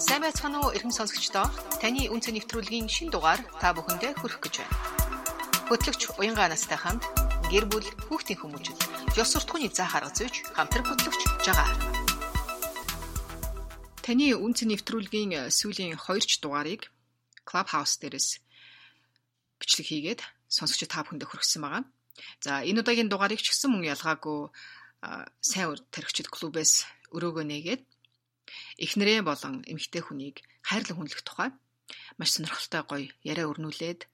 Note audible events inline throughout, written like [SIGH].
Сайн байцгаана уу эрхэм сонсогчдоо. Таны үнцэн нэвтрүүлгийн шин дугаар та бүхэндээ хүрэх гэж байна. Хөтлөгч Уянга настай хамт гэр бүл хүүхдийн хүмүүжил ёс суртахууны заа харга зүйч хамтран хөтлөгч жагаа. Таны үнцэн нэвтрүүлгийн сүүлийн 2 ч дугаарыг Clubhouse дээрээс бичлэг хийгээд сонсогч та бүхэндээ хүргэсэн байгаа. За энэ удаагийн дугаарыг ч гэсэн мөн ялгаагүй сайн тархичд клубээс өрөөгөө нээгээд эхнэрээ болон эмэгтэй хүнийг хайрлан хүндлэх тухай маш сонирхолтой гоё яриа өрнүүлээд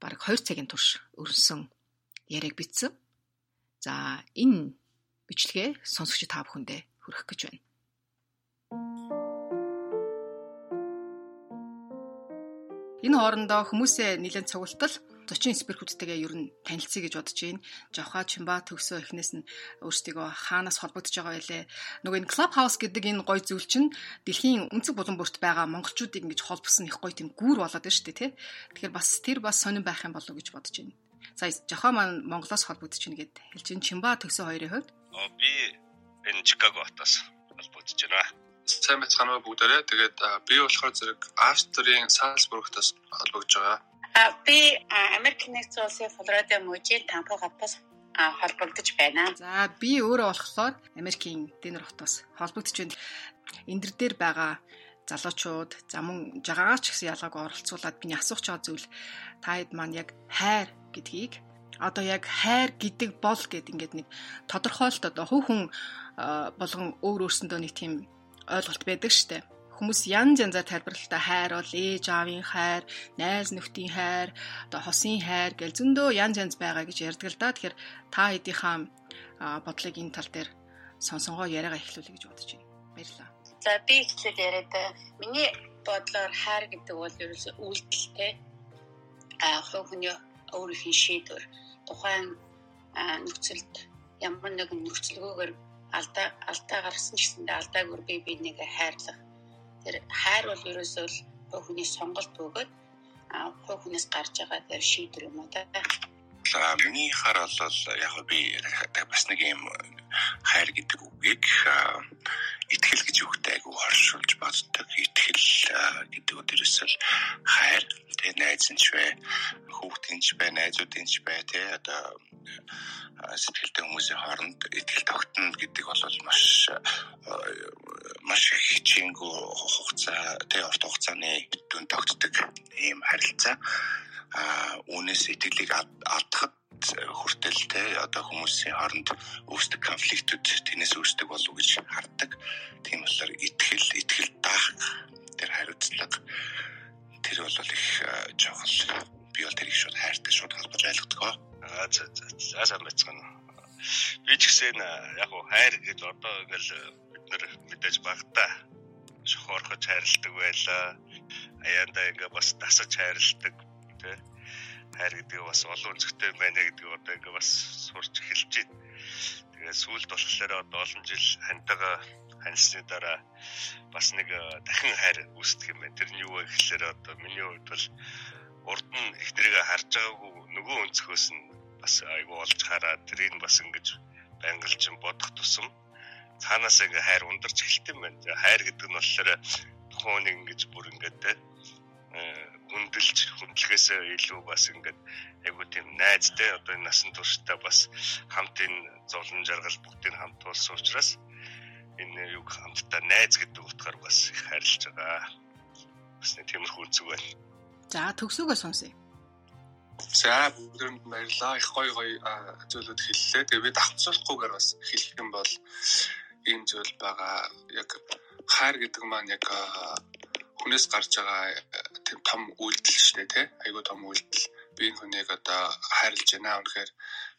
бараг 2 цагийн турш өрнсөн яриаг бичсэн. За энэ бичлэгээ сонсогч та бүхэндээ хүргэх гэж байна. Энэ хоорондоо хүмүүсээ нэлээд цугултал зочин спирхүүдтэйгээ ер нь танилцъя гэж бодож байна. Жавхаа Чимба төгсөө эхнээс нь өөрсдийгөө хаанаас холбогдож байгаа байлээ. Нөгөө энэ Club House гэдэг энэ гой зүйл чинь дэлхийн өнцөг булан бүрт байгаа монголчуудыг ингэж холбосон их гой тийм гүүр болоод байна шүү дээ, тий. Тэгэхээр бас тэр бас сонирн байх юм болов гэж бодож байна. Сая жавхаа маань Монголоос холбогдож байна гэд хэлж байна. Чимба төгсөө хоёрын хувьд. Оо би энэ Чикаго хотоос холбогдож байна сайн байцгаана уу бүгдээрээ. Тэгээд би болохоор зэрэг Австрийн Сальцбургтаас холбогдож байгаа. А би Америк нэгдсэн улсын Флорида мужийн Тампа хотоос холбогдож байна. За би өөрөө болохоор Америкийн Денвер хотоос холбогдож байна. Эндэр дээр байгаа залуучууд за мөн жагаач гэсэн ялгааг оролцуулаад биний асуух чаа зүйл та хэд маань яг хайр гэдгийг одоо яг хайр гэдэг бол гэд ингээд нэг тодорхойлт одоо хувь хүн болгон өөр өөрсөндөө нэг тийм ойлголт байдаг штеп Хүмүүс янз янзаар тайлбарлалтаа хайр бол ээж аавын хайр, найз нөхдийн хайр, одоо хосын хайр гэл зөндөө янз янз байгаа гэж ярьдаг л да. Тэгэхээр та хэдийнхаа бодлыг энэ тал дээр сонсонгоо яриагаа эхлүүлэе гэж бодож байна. Баярлалаа. За би ихлээр яриад миний бодлоор хайр гэдэг бол ерөөсөө үйлдэлтэй а хувь хүний өөрийнхөө шийдвэр тухайн нөхцөлд ямар нэгэн нөхцөлгөөр алдаа алдаа гарсан ч гэсэндээ алдаагүй би бинийгээ хайрлах Тэр хайр бол ерөөсөө л хувь хүний сонголт бөгөөд хувь хүнээс гарч байгаа тэр шийдвэр юм уу та. Миний хаар бол яг би бас нэг юм хайр гэдэг үгийг итгэл гэж үгтэй айгу хоршуулж боддог. Итгэл гэдэг үдэрээс л хайр тэгээ найз нь ч бай, хүүхдийн ч бай, найзуудын ч бай тий одоо сэтгэлтэй хүмүүсийн хооронд итгэл тогтно гэдэг бол маш маш хичээнгүү хугацаа тий урт хугацааны дүн тогтдог ийм харилцаа а үүнээс итгэлийг алдахад хүртэл те одоо хүмүүсийн хооронд үүсдэг конфликтүүд тэрнээс үүсдэг болов уу гэж харддаг. Тийм болохоор итгэл, итгэл даах тэр хариуцлага тэр бол их чухал. Би бол тэрийг шууд хайртай шууд холбож ойлгодог. Аа за за сайн байцгаана. Би ч гэсэн яг уу хайр гэж одоо ингээл бид нэр мэдээж багтаа шохорхож хайрладаг байлаа. Аяандаа ингээ бас дасаж хайрладаг тий хайр гэдэг бас олон өнцгтэй байна гэдэг одоо ингээ бас сурч эхэлж байна. Тэгээд сүүлд болохоор одоо олон жил хантайгаа ханьсны дараа бас нэг э, дахин хайр үүсдэг юм байна. Тэр нь юу вэ гэхээр одоо миний хувьд бол урд нь их тэрийг харж байгаагүй нөгөө өнцгөөс нь бас айгүй олж хараад тэрийг бас ингэж байнгалжин бодох тусам цаанаас ингээ хайр ундарч эхэлт юм байна. Хайр гэдэг нь болохоор тухайн нэг ингэж бүр ингээд те хүндэлж хүндлэхээс илүү бас ингээд айгуу тийм найзтай одоо энэ насан туршдаа бас хамтын зовлон жаргал бүгдийг хамт уулсан учраас энэ энэ юг хамтдаа найз гэдэг утгаар бас их харилж байгаа. Бас нэг тиймэрхүү зүг байна. За төгсөөгөө сонсъё. За бүгдэнд баярлалаа. Их гоё гоё зүйлүүд хэллээ. Тэгээ бид авцуулахгүйгээр бас хэлэх юм бол ийм зүйл байгаа. Яг хайр гэдэг маань яг хүнээс гарч байгаа тийм том үйлдэл шүү дээ тий. Айгуу том үйлдэл. Би энэ хүнийг одоо хайрлаж байна. Үнэхээр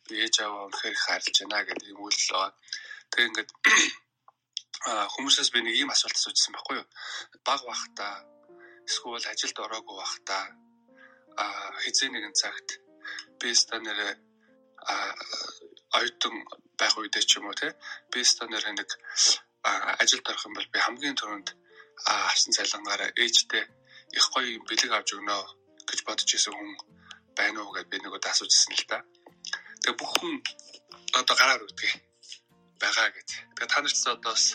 би ээж аваа үнэхээр хайрлаж байна гэдэг юм үйлдэл байгаа. Тэгээ ингээд [CLEARS THROAT] хүмүүсээс би нэг ийм асуулт асуужсан байхгүй юу? Баг бахта эсвэл ажилд ороогүй бахта а хизээ нэгэн цагт би станараа оюутан байх үедээ ч юм уу те би станараа нэг ажилд орох юм бол би хамгийн түрүүнд авсан цалингаараа ээжтэй их гоё бэлэг авч өгнө гэж бодож исэн хүн байна уу гэдээ би нэг удаа асуужсэн л та. Тэгээ бүх хүн одоо гараар үтгий байгаа гэж. Тэгээ та нарт одоо бас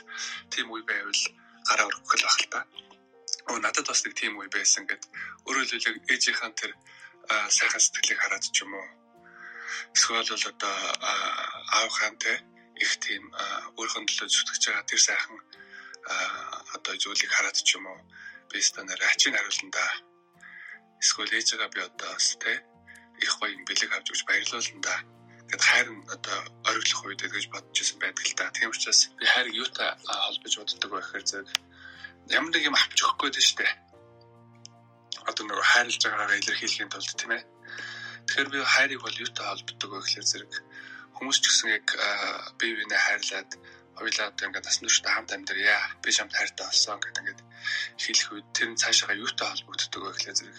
тийм үе байвал гараа өргөх л баг л та. Оо надад бас нэг тийм үе байсан гэд өөрөөр хэлбэл ээжийнхэн тэр сайхан сэтгэлийг хараад ч юм уу. Эсвэл бол одоо аавхан те их тийм өөрхөн төлөө зүтгэж байгаа тэр сайхан одоо зүйлийг хараад ч юм уу би станаар ачиг хариулнда эсвэл ээжээгээ би одоо бас те их гоё юм бэлэг авч өгч баярлуулнда гэд хайр нь одоо ориглох үед гэж бодож исэн байдаг л та. Тийм учраас би хайрыг юутай холбож боддог вэ гэхээр зэрэг ямар нэг юм авч өгөх гээд штэ. Одоо нэг хайрлаж байгаагаа илэрхийлэхийн тулд тийм ээ. Тэгэхээр би хайрыг бол юутай холбогддог вэ гэхээр зэрэг хүмүүс ч гэсэн яг бие биенээ хайрлаад хоёлаа одоо ингээд насан туршдаа хамт амьдрья. Би чамд хайртай болсон гэдэг ингээд хэлэх үед тэр нь цаашаа юутай холбогддог вэ гэхээр зэрэг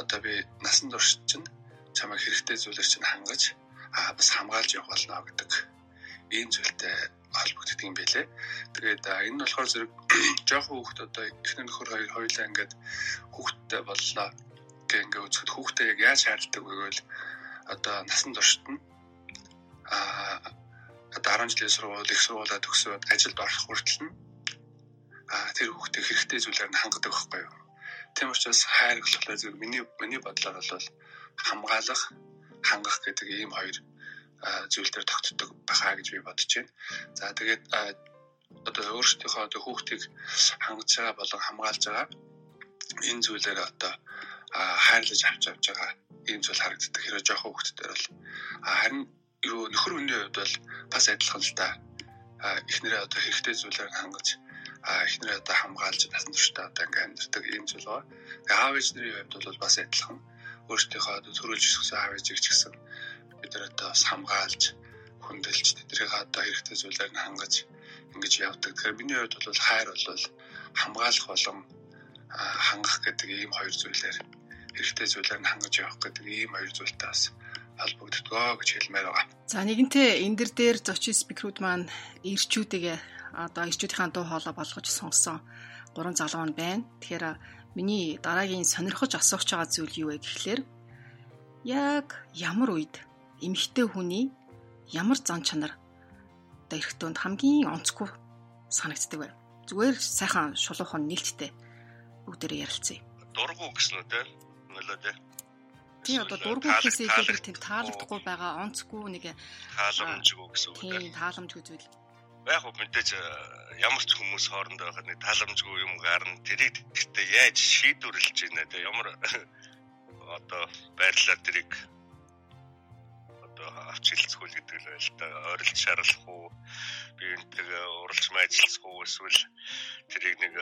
одоо би насан турш чинь чамайг хэрэгтэй зүйлээр чинь хангаж аа бас хамгаалж явах болно гэдэг ийм зүйлтэй холбогддог юм байлээ. Тэгээд энэ нь болохоор зэрэг [CLEARS THROAT] жоохон хүүхд одоо эхнэр нөхөр хоёр хоёлаа ингээд хүүхдтэй боллоо гэх ингээд үзэхэд хүүхдээ яг яаж хайрладаг вэ гэвэл одоо насан туршид нь аа одоо 10 жилийн сургууль их сургуулаа төгсөөд ажилд орох хүртэл нь тэр хүүхдээ хэрэгтэй зүйлээр нь хангадаг байхгүй юу. Тийм учраас хайр болохоор зөв миний миний бодлоор бол хамгаалах, хангах гэдэг ийм хоёр зүйл дээр тогтдог байхаа гэж би бодож байна. За тэгээд одоо өөрсдийнхөө одоо хүүхдийг хангаж байгаа болон хамгаалж байгаа энэ зүйлээр одоо хайрлаж авч авч байгаа ийм зүйл харагддаг. Хэрэв жоохон хүүхдүүдээр бол харин юу нөхөр хүний хувьд бол бас адилхан л та эхнэрээ одоо хэрэгтэй зүйлээр хангаж эхнэрээ одоо хамгаалж насан туршдаа одоо ингээм амьддаг ийм зүйл байгаа. Аав ээж нарын хувьд бол бас адилхан одоо төрүүлж өсгсөн аав ээжийг ч гэсэн бид нар одоо бас хамгаалж хүндэлж тэднийг одоо хэрэгтэй зүйлээр нь хангаж ингэж явдаг. Тэгэхээр миний хувьд бол хайр бол хамгаалах болон хангах гэдэг ийм хоёр зүйлээр хэрэгтэй зүйлээр нь хангаж явах гэдэг ийм хоёр зүйлтэй бас холбогддгоо гэж хэлмээр байгаа. За нэгэнтээ энэ дэр дээр зочин спикерүүд маань ирчүүдээ одоо ирчүүдийн дуу хоолой болгож сонссон гурван залуу нь байна. Тэгэхээр миний дараагийн сонирхож асууж байгаа зүйл юу вэ гэхлээр яг ямар үед эмэгтэй хүний ямар зан чанар одоо эрэгтэй хүнд хамгийн онцгүй санагддаг вэ? Зүгээр сайхан шулуухан нээлттэй бүгдээрээ ярилцъя. Дургу гэсэн үү те? Нөлөө те. Тийм одоо дургу гэхээсээ илүү тийм таалагдахгүй байгаа онцгүй нэг тааламжгүй гэсэн үг. Тийм тааламжгүй зүйл. Яг хөө мэдээж ямар ч хүмүүс хоорондоо байхад нэг тааламжгүй юм гарна. Тэрийг гэхдээ яаж шийдвэрлэж байна те? Ямар [LAUGHS] одоо байрлалаар тэрийг одоо авч хэлцгүй гэдэг л байл та ойролт шаарлах уу би энтэйгээ уралж майжлах уу эсвэл тэрийг нэг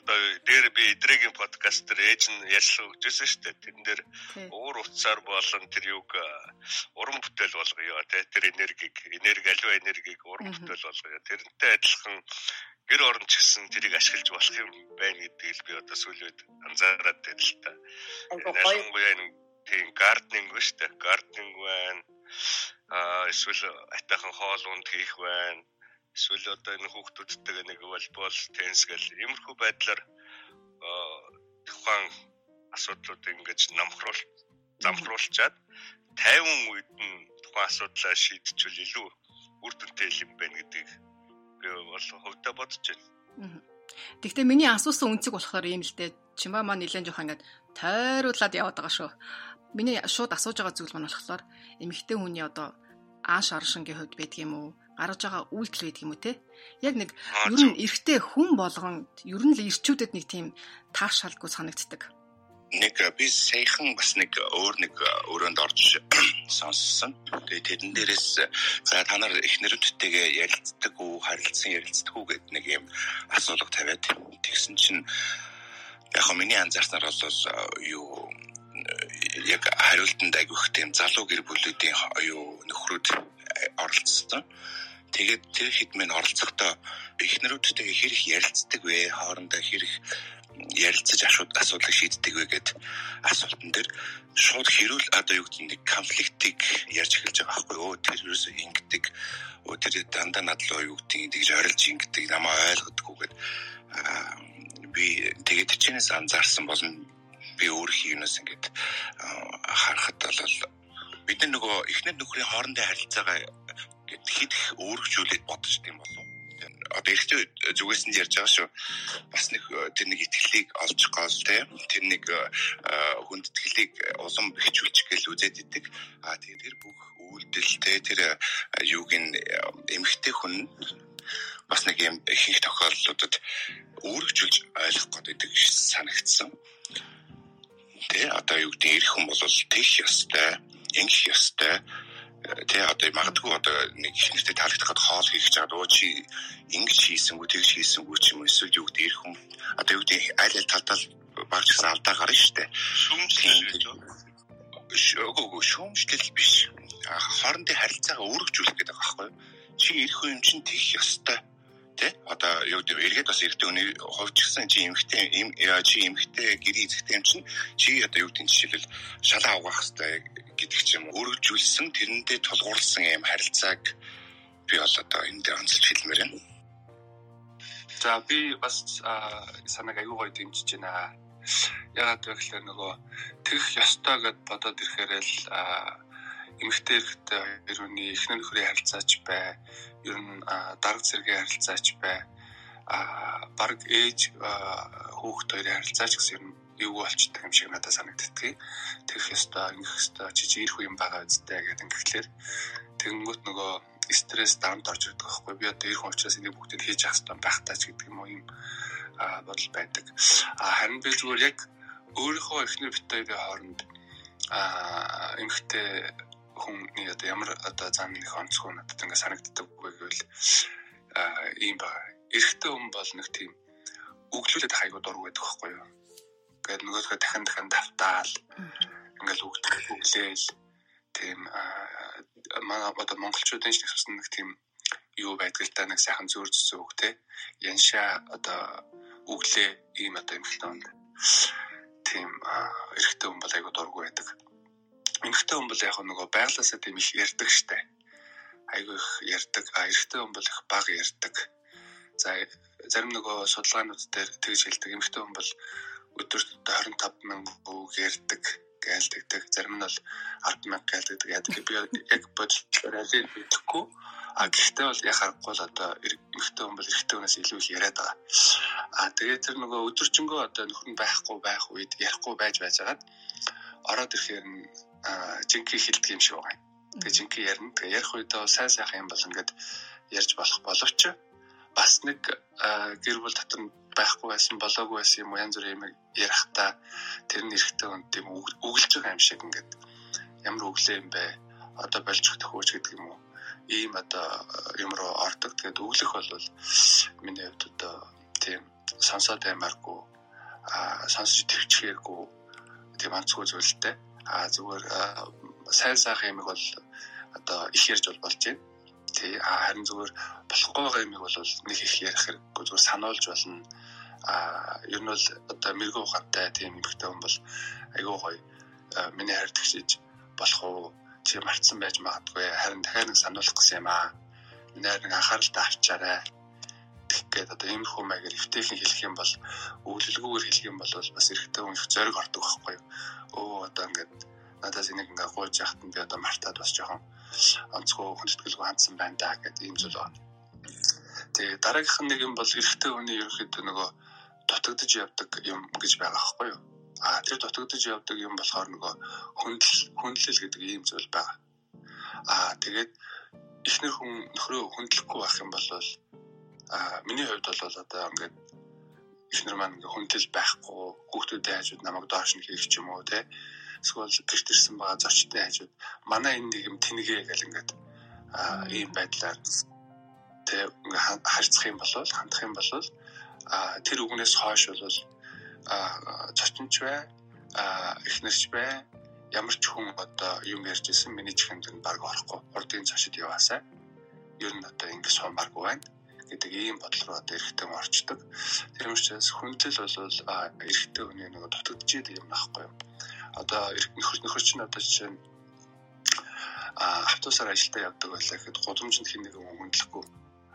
одоо дээр би эдрэгийн подкаст дээр ээж нь ярьсан өгчээсэн шүү дээ. Тэрэн дээр уур уцаар болон тэр юг уран бүтээл болгоё тий. Тэр энергийг, энерги аливаа энергийг уран бүтээл болгоё. Тэрнтэй адилхан гэр орон ч гэсэн тэрийг ашиглаж болох юм байна гэдгийг би одоо сүүлийн анзаараад байна л та. Ялангуяа нэг тийм гарднинг ба штэ. Гарднинг байна. Аа эсвэл атайхан хоол унд хийх байна эсвэл одоо энэ хүүхдүүдтэйгээ нэг волейбол, теннис гэл иймэрхүү байдлаар тухайн асуудлуудыг ингэж намхруулж замхруулчаад 50 үед нь тухайн асуудлаа шийдчихвэл илүү үр дүнтэй юм байна гэдгийг би бол хувьдаа бодож байна. Гэхдээ миний асуусан үнцэг болохоор ийм л дээ. Чимаа маань нэлээд жоох ингээд тойруулаад яваад байгаа шүү. Миний шууд асууж байгаа зүйл маань болохоор эмэгтэй хүний одоо ааш аршингийн хувьд байдаг юм уу? Гаргаж байгаа үйлдэл байдаг юм уу те? Яг нэг ер нь эрэгтэй хүн болгон ер нь л ирчүүдэд нэг тийм таашаалгүй санагддаг нэг би саяхан бас нэг өөр нэг өрөөнд орж [CLEARS THROAT] сонссон. Тэгээ тэрэн дээрээс за та нар их нэрүүдтэйгээ ярилцдаг уу, харилцсан ярилцдаг уу гэдэг нэг юм асуулга тавиад тэгсэн чинь яг миний анзаарснаар бол юу яг хариултанд агиух тийм залуу гэр бүлүүдийн юу нөхрүүд оролцсон. Тэгээд тэр хэд мэн оролцохдоо эхнэрүүдтэйгээ хэрэг ярилцдаг вэ? Хоорондоо хэрэг ярилцаж асуудлыг шийддэг вэ гэд асуултан дээр шууд хэрүүл одоо юу гэдэг нэг конфликтыг ярьж эхэлж байгаа байхгүй юу? Тэр юусоо ингэдэг. Өө тэр дандаа надлаа юу гэдэг тэгж орилж ингэдэг намаа ойлгодгоо гэд. Би тэгээд чинээс анзаарсан болно би өөрийнхөө юунаас ингээд харахад бол бид нар нөгөө эхнэр нөхрийн хоорондын харилцаагаа гэд хэд их өөргөжүүлээд бодож тийм болов одоо эрэгтэй зүгээс нь ярьж байгаа шүү. Бас нэг э, тэр нэг итгэлийг олж гол те тэр нэг э, хүндэтгэлийг улам бэхжүүлчих гээл үзээд идэг. А тэгээд тэр бүх үйлдэлтэй тэр э, юуг нь эмэгтэй хүн бас нэг юм их тохиолдлуудад өөргөжүүлж ойлгох гэдэг санагдсан. Тэ одоо юу гэдэг эрх хүн бол тех ёстой, ингэх ёстой тий одоо магадгүй одоо нэг ихнэртэй таалагдахад хоол хийх гэж байгаа. Өө чи ингэж хийсэнгүү тэгж хийсэнгүү ч юм уу эсвэл юу гэдэг ирэх хүн одоо юу гэдэг аль аль талдаа багч гэсэн алдаа гарна штэ. Шүүмжлэл Шөөгөө шүүмжлэл биш. Хоорондын харилцаагаа өөргөжүүлэх гэдэг юу? Чи ирэх юм чинь тэгэх ёстой тий одоо юу гэдэг эргээд бас эрэгтэй хүний хувьч гэсэн чи эмхтэй эм чи эмхтэй гэрээ эзэгтэй юм чинь чи одоо юу гэдэг жишээлбэл шалаа угаах хэрэгтэй гэдэг ч юм өргөжүүлсэн тэрэндээ тулгуурласан юм харилцааг би бол одоо энд дээр онцлж хэлмээр байна. За би бас санааг аюу гоё дэмжиж байна. Ягаад вэ гэхээр нөгөө тэгэх ёстой гэд бодоод ирэхээр л эмэгтэй эрэгтэй хоёрын эхнэр нөхрийн харилцаач бай. Ер нь дарга зэргийн харилцаач бай. А баг ээж хүүхд хоёрын харилцаач гэсэн ер нь юу болчдөг юм шиг надад санагддаг. Тэгэх ёстой, ингэх ёстой, чи ирэх юм байгаа үстэй гэдэг ингээхлээр тэгэнгүүт нөгөө стресс даунт орж ирдэг байхгүй би одоо ирэх учраас энийг бүгдийг хийж явах хэрэгтэй байх таач гэдэг юм уу юм бодол байдаг. Харин би зүгээр яг өөрийнхөө эхнэр бит хоёрын хооронд эмхтэй хүний одоо ямар одоо зам нэг онцгой надад ингээ санагддаг үгүй гэвэл ийм ба эрэгтэй хүн бол нэг тийм өглөөлөд хайгууд дург байдаг байхгүй юу. Ингээд нөгөөдгөө дахин дахин тавтаал ингээл үгдэх өглөөл тийм манай одоо монголчуудын ч гэсэн нэг тийм юу байдаг л та нэг сайхан зөөр зүсөө үг те яншаа одоо өглөө ийм одоо юм хэлтэн тийм эрэгтэй хүн бол айгуу дургу байдаг эмэгтэй хүн бол яг нөгөө байглаасаа тийм их ярьдаг штэ. Айгүй их ярьдаг. А эрэгтэй хүн бол их бага ярьдаг. За зарим нөгөө судалгаанууд дээр тэгж хэлдэг. Эмэгтэй хүн бол өдөрт 25 мянган үг ярьдаг гэлдэгдэг. Зарим нь бол 10 мянга гэлдэгдэг. Яадаг би яг бодлоор алийг мэдэхгүй. А гэхдээ бол яг харахгүй л одоо эмэгтэй хүн бол эрэгтэй хүнээс илүү их яриад байгаа. А тэгээд тэр нөгөө өдөржингөө одоо нөхөр нь байхгүй байх үед ярихгүй байж байжгаад ороод ирэхээр нь жинхэнэ хилдэг юм шиг байгаа юм. Тэгээ жинхэнэ ярина. Тэгээ ярих үедээ сайн сайхан юм бол ингээд ярьж болох боловч бас нэг гэр бүл дотор байхгүй байсан болоогүй байсан юм янз бүрийн юм ярихтаа тэр нь эрэхтэй үнд тийм үгэлж байгаа юм шиг ингээд ямар өглөө юм бэ? Одоо болж төхөөж гэдэг юм уу? Ийм одоо юм руу ордог. Тэгээд өглөх бол миний хувьд одоо тийм сонсоод аймааргүй а сонсож төвчгээргүй тийм анцгүй зүйлтэй а зүгээр сайн сайхан юмыг бол одоо их ярьж бол болж байна. Тий харин зүгээр болохгүй байгаа юмыг бол нэг их ярих хэрэггүй зүгээр сануулж болно. А ер нь бол одоо мэрэгүү ухаантай тийм эмэгтэй хүн бол айгүй гоё миний хайр тэгшиж болох уу чи мартсан байж магадгүй харин дахиад нэг сануулах гэсэн юм аа. Миний нэг анхааралтай авчаарай тэгээд одоо иймэрхүү маягаар эвтэйхэн хэлэх юм бол өвлөлгүйгээр хэлэх юм бол бас эрэхтэй хүн их зориг ордог байхгүй юу. Өө одоо ингээд надаас энийг ингээд гуйж яхад нь би одоо мартаад бас жоохон онцгой хүндэтгэлгүй хандсан байна да гэдэг ийм зүйл байна. Тэгээ дараагийнх нь нэг юм бол эрэхтэй хүний ерөөхдөө нөгөө дутагдж явдаг юм гэж байгаа байхгүй юу. А тэр дутагдж явдаг юм болохоор нөгөө хүндэл хүндлэл гэдэг ийм зүйл байгаа. А тэгээд эхнэр хүн нөхрөө хүндлэхгүй байх юм бол а миний хувьд бол одоо ингээд эхнэр маань ингээ хүндэл байхгүй хүүхдүүдээ хажууд намайг доош нь хийх ч юм уу те эсвэл гэрт ирсэн байгаа зочдын хажууд манай энэ нэг юм тэнэгээ гэл ингээд ийм байдлаар тэ ингээ харьцах юм бол хандах юм бол тэр үгнээс хойш бол зочинч бай эхнэрч бай ямар ч хүн одоо юм ярьж исэн миний чихэнд нь баг орохгүй урдын цашид яваасаа ер нь одоо ингэ сумбаргүй байна гэдэг ийм бодол руу одоо эрэхтэй орчдөг. Тэр учраас хүндлэл бол эрэхтэй хүний нэг дутагдж идэг юм аахгүй юу. Одоо нөхөр нөхөр чинь одоо жишээ нь автобусаар ажилдаа явдаг байлаа гэхэд гудамжинд хин нэг хүндлэхгүй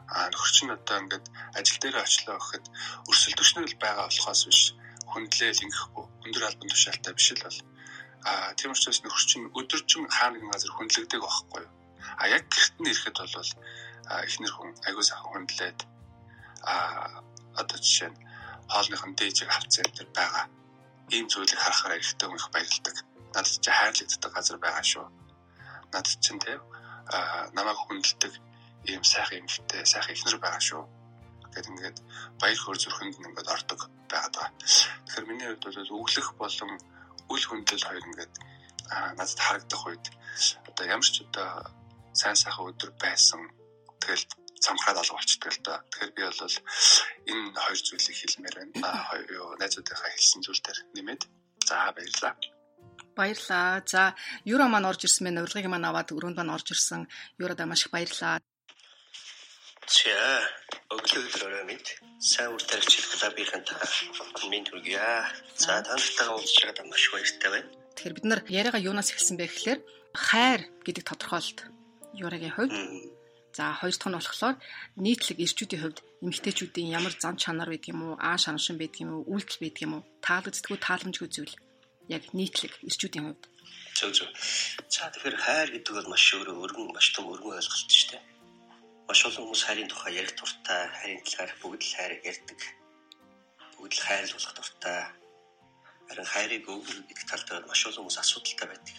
а нөхөр чинь одоо ингээд ажил дээр очлоо гэхэд өрсөлдөгчнөр байгаа болохоос биш хүндлээл ингэхгүй өндөр албан тушаалтай биш л бол. А тийм учраас нөхөр чинь өдөржин хаа нэгэн газар хүндлэгдэг байхгүй а яг гэрт нь ирэхэд бол эхнэр хүн аягүй сайхан хүндлээд а одоо жишээ нь хоолныхон дээжийг авцсан энэ байгаа ийм зүйлийг харахаар ихтэй их баярлдаг надад чи хайрлагддаг газар байгаа шүү. Надад чинь те намайг хүндэлдэг ийм сайхан юмтай сайхан эхнэр байгаа шүү. Гэдэг ингээд баяр хөөр зүрхэнд ингээд ордог байгаа. Тэгэхээр миний хувьд бол өглөх болон үл хүндэл хоёр ингээд надад харагдах үед одоо ямар ч одоо сайн сайхан өдөр байсан. Тэгэл цамхаад алга болчдөг л доо. Тэгэхээр би бол энэ хоёр зүйлийг хэлмээр байна. Юу найзуудынхаа хэлсэн зүйл дээр нэмээд за баярлаа. Баярлаа. За, Юра маань орж ирсэн мэн урилгыг маань аваад өрөөнд маань орж ирсэн. Юрадаа маш их баярлаа. За, өглөөлөөрөө мэд. Сайн үр тархич клубийнхэн та минь түргийа. За, тантай уулзч байгаа маш баяртай байна. Тэгэхээр бид нар яриагаа юунаас эхэлсэн бэ гэхээр хайр гэдэг тодорхойлолт Юрагийн хувьд За хоёр дахь нь болохоор нийтлэг ирчүүдийн хувьд эмэгтэйчүүдийн ямар зан чанар байдаг юм уу, аа шаншин байдаг юм уу, үйлдэл байдаг юм уу, таалагддаггүй тааламжгүй зүйл. Яг нийтлэг ирчүүдийн хувьд. Зөв зөв. За тэгэхээр хайр гэдэг бол маш өөрөө өргөн маш том өргөн ойлголт шүү дээ. Маш олон хүмүүс хайрын тухай ярих дуртай, хайрын талаар бүгд л хайр ярьдаг. Бүгд л хайрлуулах дуртай. Харин хайрыг өгөх гэдэг тал дээр маш олон хүмүүс асуудалтай байдаг.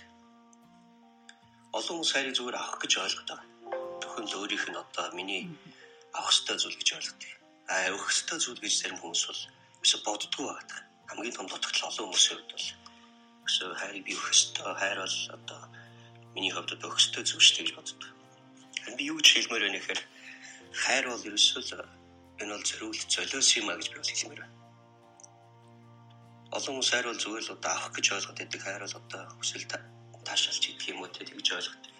Олон хүмүүс хайрыг зүгээр авах гэж ойлгодог л өөрийнх нь одоо миний авах ёстой зүйл гэж ойлгодог. А өгөх ёстой зүйл гэж зарим хүмүүс бол бисо боддгоо байдаг. Хамгийн том дутагдал олон хүмүүсийн хувьд бол өсөө хайрыг би өгөх ёстой. Хайр бол одоо миний хувьд өгөх ёстой зүйл шүү гэж боддог. Би юу гэж хэлмээр байна гэхээр хайр бол ерөөсөө л энэ бол зориулт золиос юм а гэж би хэлмээр байна. Олон хүмүүс хайр бол зүгээр л одоо авах гэж ойлгоод байдаг. Хайр бол одоо хүсэл таашаалч гэдэг юм уу тэгж ойлгодог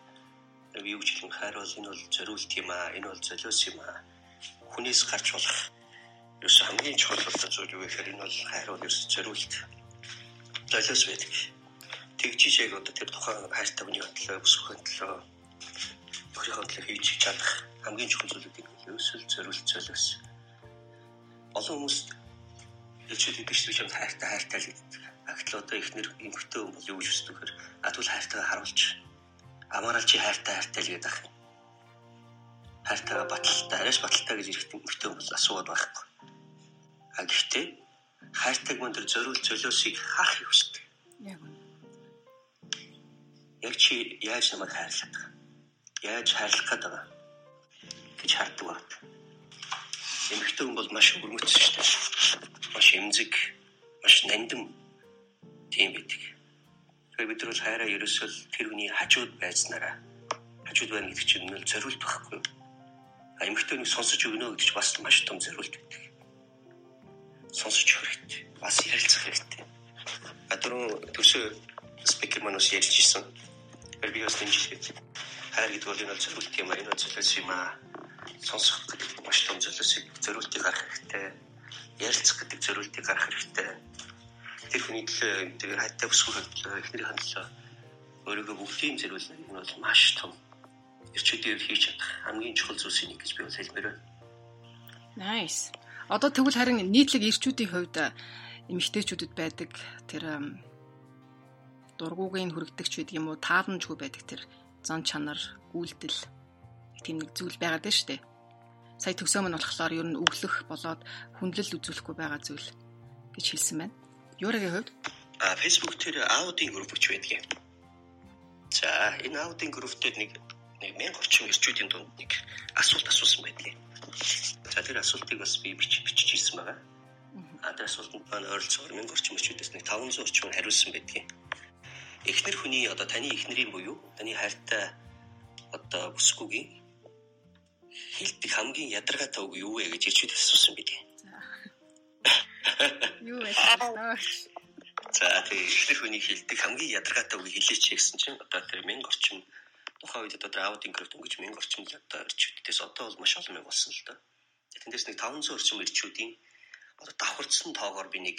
юу гэж хэлэн хайр бол энэ бол зориулт юм аа. Энэ бол золиос юм аа. Хүнээс гарч болох ерөөс хамгийн чухал зүйл юу гэхээр энэ бол хайр бол ерөөс зориулт. Золиос байдаг. Тэгжиж яг одоо тэр тухайн хайртай хүний хөдлөө бүсгүйн төлөө өөрийнхөө төлөө хийж чадах хамгийн чухал зүйлүүд энэ ерөөсөө зориулт золиос. Олон хүмүүс элчүүд гэдэг чинь чам хайртай хайртай л гэдэг. Агтл одоо ихнэр эмхтэн хүн бол юу гэж үздэг хэрэг адвал хайртайгаа харуулж амаарал чи хайртай хайртай л гэдэг ах. Хайртайгаа баталтай, арайш баталтай гэж ирэхдээ мөртөө бол асууад байхгүй. А гэхдээ хайртайг мөн тэр зориул золиосыг харах юм шүү дээ. Яг үнэ. Яг чи яаж намайг хайрлах вэ? Яаж хайрлах гээд байгаа гэж харддаг байна. Эмэгтэй хүн бол маш өрмөц шүү дээ. Маш эмзэг, маш нандин тийм байдаг. Тэгэхээр бид нар хайраа ерөөсөө тэр хүний хажууд байснараа хажууд байна гэдэг чинь нөл зориулт байхгүй. А эмэгтэй нэг сонсож өгнө гэдэг чинь бас маш том зориулт байдаг. Сонсож өгөх хэрэгтэй. Бас ярилцах хэрэгтэй. А түрүү төсөө спикер манус ярьж ирсэн. Тэр би бас дэмжиж хайр гэдэг бол энэ зориулт юм а энэ зөвлөс юм а сонсох гэдэг маш том зөвлөсийг зориултыг гаргах хэрэгтэй. Ярилцах гэдэг зориултыг гаргах хэрэгтэй тэр хүний төлөө тэр хайтаа өсгөх төлөө эхнэрийн төлөө өөрийгөө бүгдийн зэрүүлнэ энэ бол маш том эрчүүдээр хийж чадах хамгийн чухал зүйлс нэг гэж би бол хэлмээр байна. Nice. Одоо тэгвэл харин нийтлэг эрчүүдийн хувьд эмэгтэйчүүдэд байдаг тэр дургуугийн хүрэгдэгч байдаг юм уу тааламжгүй байдаг тэр зан чанар үйлдэл тийм нэг зүйл байгаад байна шүү дээ. Сая төгсөөмөн болохоор ер нь өглөх болоод хүндлэл үзүүлэхгүй байгаа зүйл гэж хэлсэн байна. Юурагийн хувьд? А Facebook дээр аудио групп гэж байдаг юм. За, энэ аудио групп дээр нэг нэг 1000 орчим ирчүүдийн дунд нэг асуулт асуусан байдаг. За тэр асуултыг бас би бичиж бичиж ирсэн байгаа. А тэр асуултанд маань ойролцоогоор 1000 орчим ирчүүдээс нэг 500 орчим хариулсан байдаг. Эхнэр хүний одоо таны эхнэрийн буюу таны хайртай одоо бүсгүйгийн хэлдэг хамгийн ядаргаатай үг юу вэ гэж ирчүүд асуусан байдаг. Юу вэ? За тэгээ эхнэр хүний хэлдэг хамгийн ядаргаатай үг хэлээч гэсэн чинь одоо тэр 1000 орчим тухайн үед одоо аудио инкрипт өнгөж 1000 орчим л одоо ирчүүдээс одоо бол маш олон мянга болсон л доо. Тэндээс нэг 500 орчим ирчүүдийн одоо давхарцсан тоогоор би нэг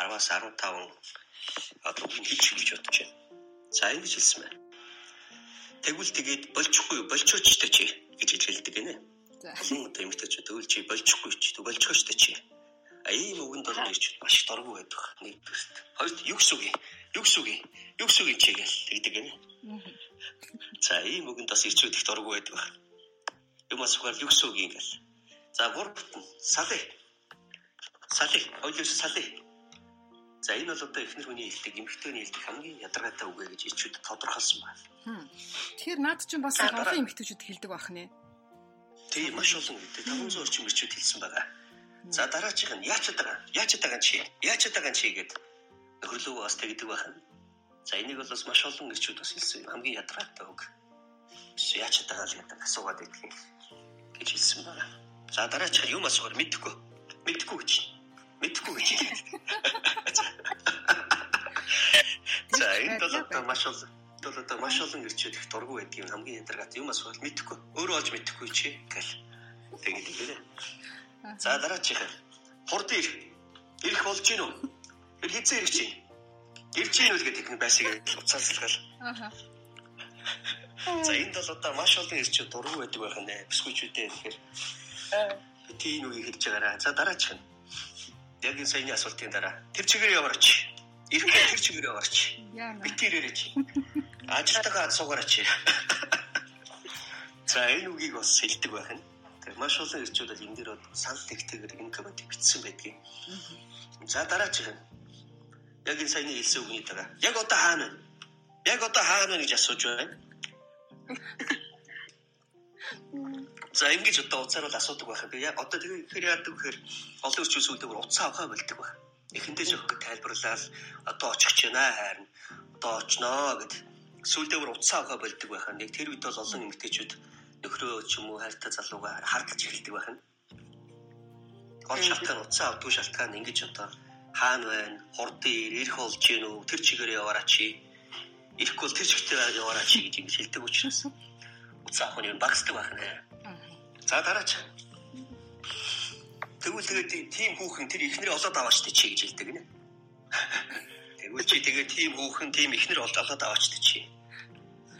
10-аас 15 одоо үн хэлчих гэж бодож байна. За ингэж хэлсэн байна. Тэгвэл тэгээд болчихгүй болчихооч та чи гэж хэлдэг гинэ. Олон одоо эмэгтэйчүүд өвл чи болчихгүй чи болчихооч та чи. А ийм үгэнд бол ирч маш дургу байдаг. Нэг төст. Хоёрт юу гэсэн үг юм? Юу гэсэн үг юм? Юу гэсэн үг чи гэл тэгдэг гинэ. За ийм үгэнд бас ирчүүд их дургу байдаг. Юм асуухаар юу гэсэн үг юм гэл. За гуравт нь салыг. Салыг. Ойлж салыг За энэ бол одоо эхнэр хүний хэлдэг, эмэгтэйний хэлдэг хамгийн ядаргаатай үг гэж ичүүд тодорхойлсон байна. Тэгэхээр наад чинь бас олон эмэгтэйчүүд хэлдэг байх нэ. Тийм маш олон гэдэг 500 орчим ичүүд хэлсэн байгаа. За дараачих нь яач байгаа? Яач байгаа чи? Яач байгаа чи гэд нөхөрлөө бас тэгдэг байх. За энийг бол бас маш олон ичүүд бас хэлсэн хамгийн ядаргаатай үг. Яач байгаа л гэдэг асуугаад байдаг гэж хэлсэн байна. За дараачих юм асуугаар мэдэхгүй. Мэдэхгүй гэж мэдхгүй гэж хэлээ. [LAUGHS] За энэ бол одоо маш олон бол одоо маш олон ирчүүд их дургу байдгийн хамгийн ядаргаат юм асуувал мэдхгүй. Өөрөө олж мэдхгүй чи гэл. Тэгээд хэлээ. За дараачих. Хурд ир. Ирэх болж гин үү? Ir хизээ ирэх чи. Ирж гин үү гэдэг нь байсыг уцаалсалгал. Аа. За энд бол одоо маш олон ирчүүд дургу байдаг байх нэ. Бисквичүүдээ тэгэхээр тийм үгийг хэлж байгаараа. За дараачих нь яг энэ саяны асуултын дараа тэр чигээр яваарч ирэхдээ тэр чигээр яваарч битээр ирээч ажилтгаа суугаарч за энэ үгийг бас хэлдэг байх нь тэр маш олон ирчүүд бол энэ дээр бол санал тэгтэйгээр энэ коммент бичсэн байдгийг. За дараачих нь яг энэ саяны хэлсэн үгний дараа яг одоо хаана вэ? Яг одоо хаана вэ гэж асууж байна. За ингэж одоо уцаар бол асуудаг байх юм. Яг одоо тэгэхээр яадаг гэхээр олон ирчүүд сүйдээр уцаа авахаа болдог байх. Эхэндээ жоох тайлбарлаад одоо очих ч байна харин одоо очноо гэд сүйдээр уцаа авахаа болдог байх. Яг тэр үед бол олон эмэгтэйчүүд нөхрөө ч юм уу хайртай залуугаа хардж эхэлдэг байх. Гол шалтгаан уцаа авдгүй шалтгаан ингэж одоо хаана байна? Хурдан ирэх болж гин үү? Тэр чигээр яваараа чи. Ирэхгүй бол тэр чигтээ яваараа чи гэж ингэж хэлдэг учраас уцаа авах нь багсдаг байх нэ. За дараач. Тэгвэл тэгээд тийм хүүхэн тэр ихнэр олоод аваач тий чи гэж хэлдэг нэ. Тэгвэл чи тэгээд тийм хүүхэн тийм ихнэр олоод аваач тий чи.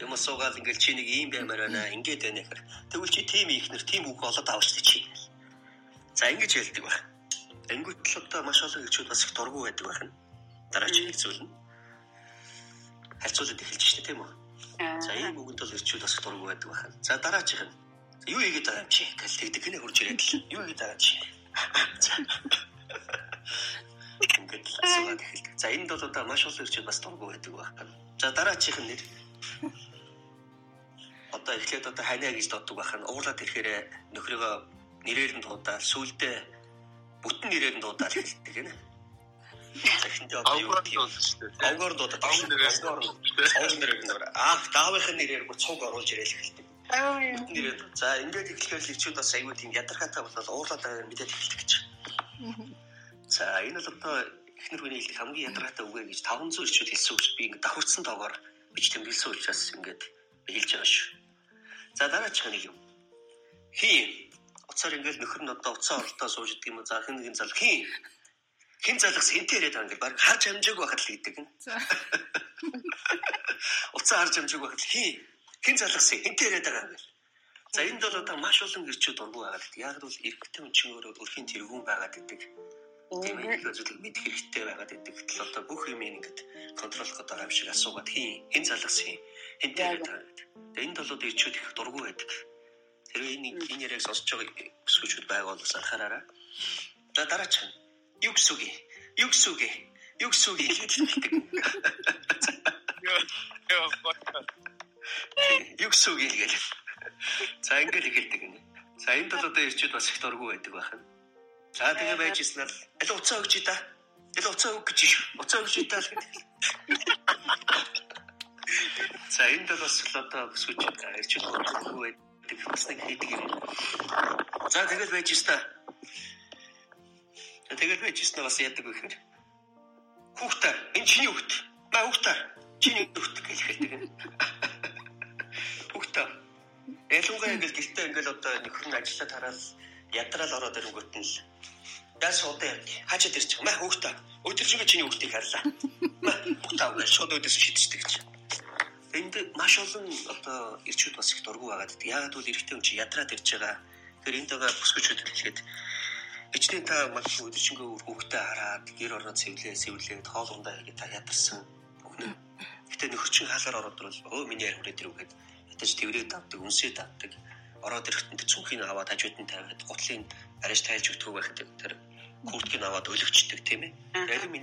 Юм суугаад ингээл чи нэг ийм баймаар байна ингээд байна гэхээр тэгвэл чи тийм ихнэр тийм хүүхэн олоод аваач тий чи. За ингэж хэлдэг байх. Ангүйт л одоо маш олон хэлчүүд бас их дургу байдаг байх нь. Дараач нь харьцуулаад эхэлж штэ тийм үү? За ийм үгэнд бол ирчүүд бас дургу байдаг байна. За дараачих нь. Юу хийгээд байгаа юм чи? Гэл тэгдэг гинэ хурж ирээд л. [LAUGHS] Юу хийгээд байгаа чи? Ингээд л асууад эхэлдэг. За энд бол одоо маш олон ирчүүд бас дургу байдаг байна. За дараачих нь нэр. [LAUGHS] Одоо эхлээд одоо ханиа гэж дууддаг байна. Уурлаад ирэхээр нөхрийгөө нэрээр нь дуудаад сүулдэ бүтэн нэрээр нь дуудаад эхэлдэг гинэ. Захинд одоо юу бэ? Авгаар дуудаад авгаар нэрээр авгаар нэрээр нөр аах даавынхын нэрээр бүр цуг оруулж ирэл эхэлдэг. Нэрээр за ингээд эхлэхээр л ичүүд бас аюу тийм ядаргаатай болол уурлаад байгаа мэдээд эхэлдэг гэж. За энэ бол одоо эхнэр хүний хэлдэг хамгийн ядаргаатай үгэ гэж 500 ирчүүд хэлсэн үг би ингээд давхурцсан тоогоор бич тэмдэглэсэн учраас ингээд хэлж байгаа шүү. За дараачих нэг юм. Хий уцаар ингээд нөхөр нь одоо уцаа оролтоо сууж идэг юм за хэн нэгэн зал хий хэн залгас хэнтэй яриад байгаа юм баг харж амжаагүй байхад л хийдэг. За. [LAUGHS] Уцаа харж амжаагүй байхад хий хэн залгас хэнтэй яриад байгаа юм. За энд бол одоо маш олон гэрчүүд дургу байгаад. Яг л эрэгтэй хүн чинь өөрөө өрхийн тэргүүн байгаад идэг. Тийм нэг зүйл мэдэх хэрэгтэй байгаад идэг. Гэтэл одоо бүх юм ингээд контролох гэдэг юм шиг асуугаад хий хэн залгас хий хэнтэй яриад байгаа гэдэг. Тэгээ энд бол ирчүүд их дургу байдаг. Тэр энэ энэ яриаг сонсож байгаа бүсгүүчүүд байгаа бол анхаараарай. За дараач нь юу гэсэн үг юу гэсэн үг юу гэсэн үг гэж хэлдэг. Юу гэсэн үг гэж. За ингээд хэлдэг юм. За энд бол одоо ирчүүд бас их дургу байдаг байх нь. За тэгээ байж ирсэн л аль уцаа өгч та. Аль уцаа өг гэж шүү. Уцаа өгч та л гэдэг. За энд бол бас л одоо бүсгүйч ирчүүд дургу байдаг. Бас нэг хийдэг юм. За тэгэл байж ирсэн та. Тэгэл би чистэ бас яадаг вэ гэхээр хүүхдээ энэ чиний хүүхд. Маа хүүхдээ чиний хүүхд гэж хэлдэг. Ялангуяа ингээл гэртээ ингээл одоо нөхөр нь ажиллаад хараад ядраал ороод ирэнгүүт нь л яа суудаа яг хажууд ирчих. Маа хүүхдээ өдөржингөө чиний хүүхдийг харлаа. Маа хүүхдээ шууд өдөөс шидчихдэг гэж. Энд маш олон одоо ирчүүд бас их дургу байгаад. Яагаад гэвэл эрэгтэй хүн чи ядраад ирж байгаа. Тэгэхээр энд байгаа бүсгүүчүүд хэлгээд Ичнээ та магадгүй өдөржингөө хүүхдээ хараад гэр орноо цэвлээ цэвлээд хоол ундаа хийгээд та ядарсан. Гэтэ нөхөрчин хаалгаар ороод ирвэл өө миний яар хүрээд ирв ятаж тэврээд авдаг, үнсээд авдаг. Ороод ирэхдээ цүнхийг аваад хажууд нь тавиад гутлын арайш тайлж өгдөг байхад тэр курткийг аваад өлөгчдөг тийм ээ.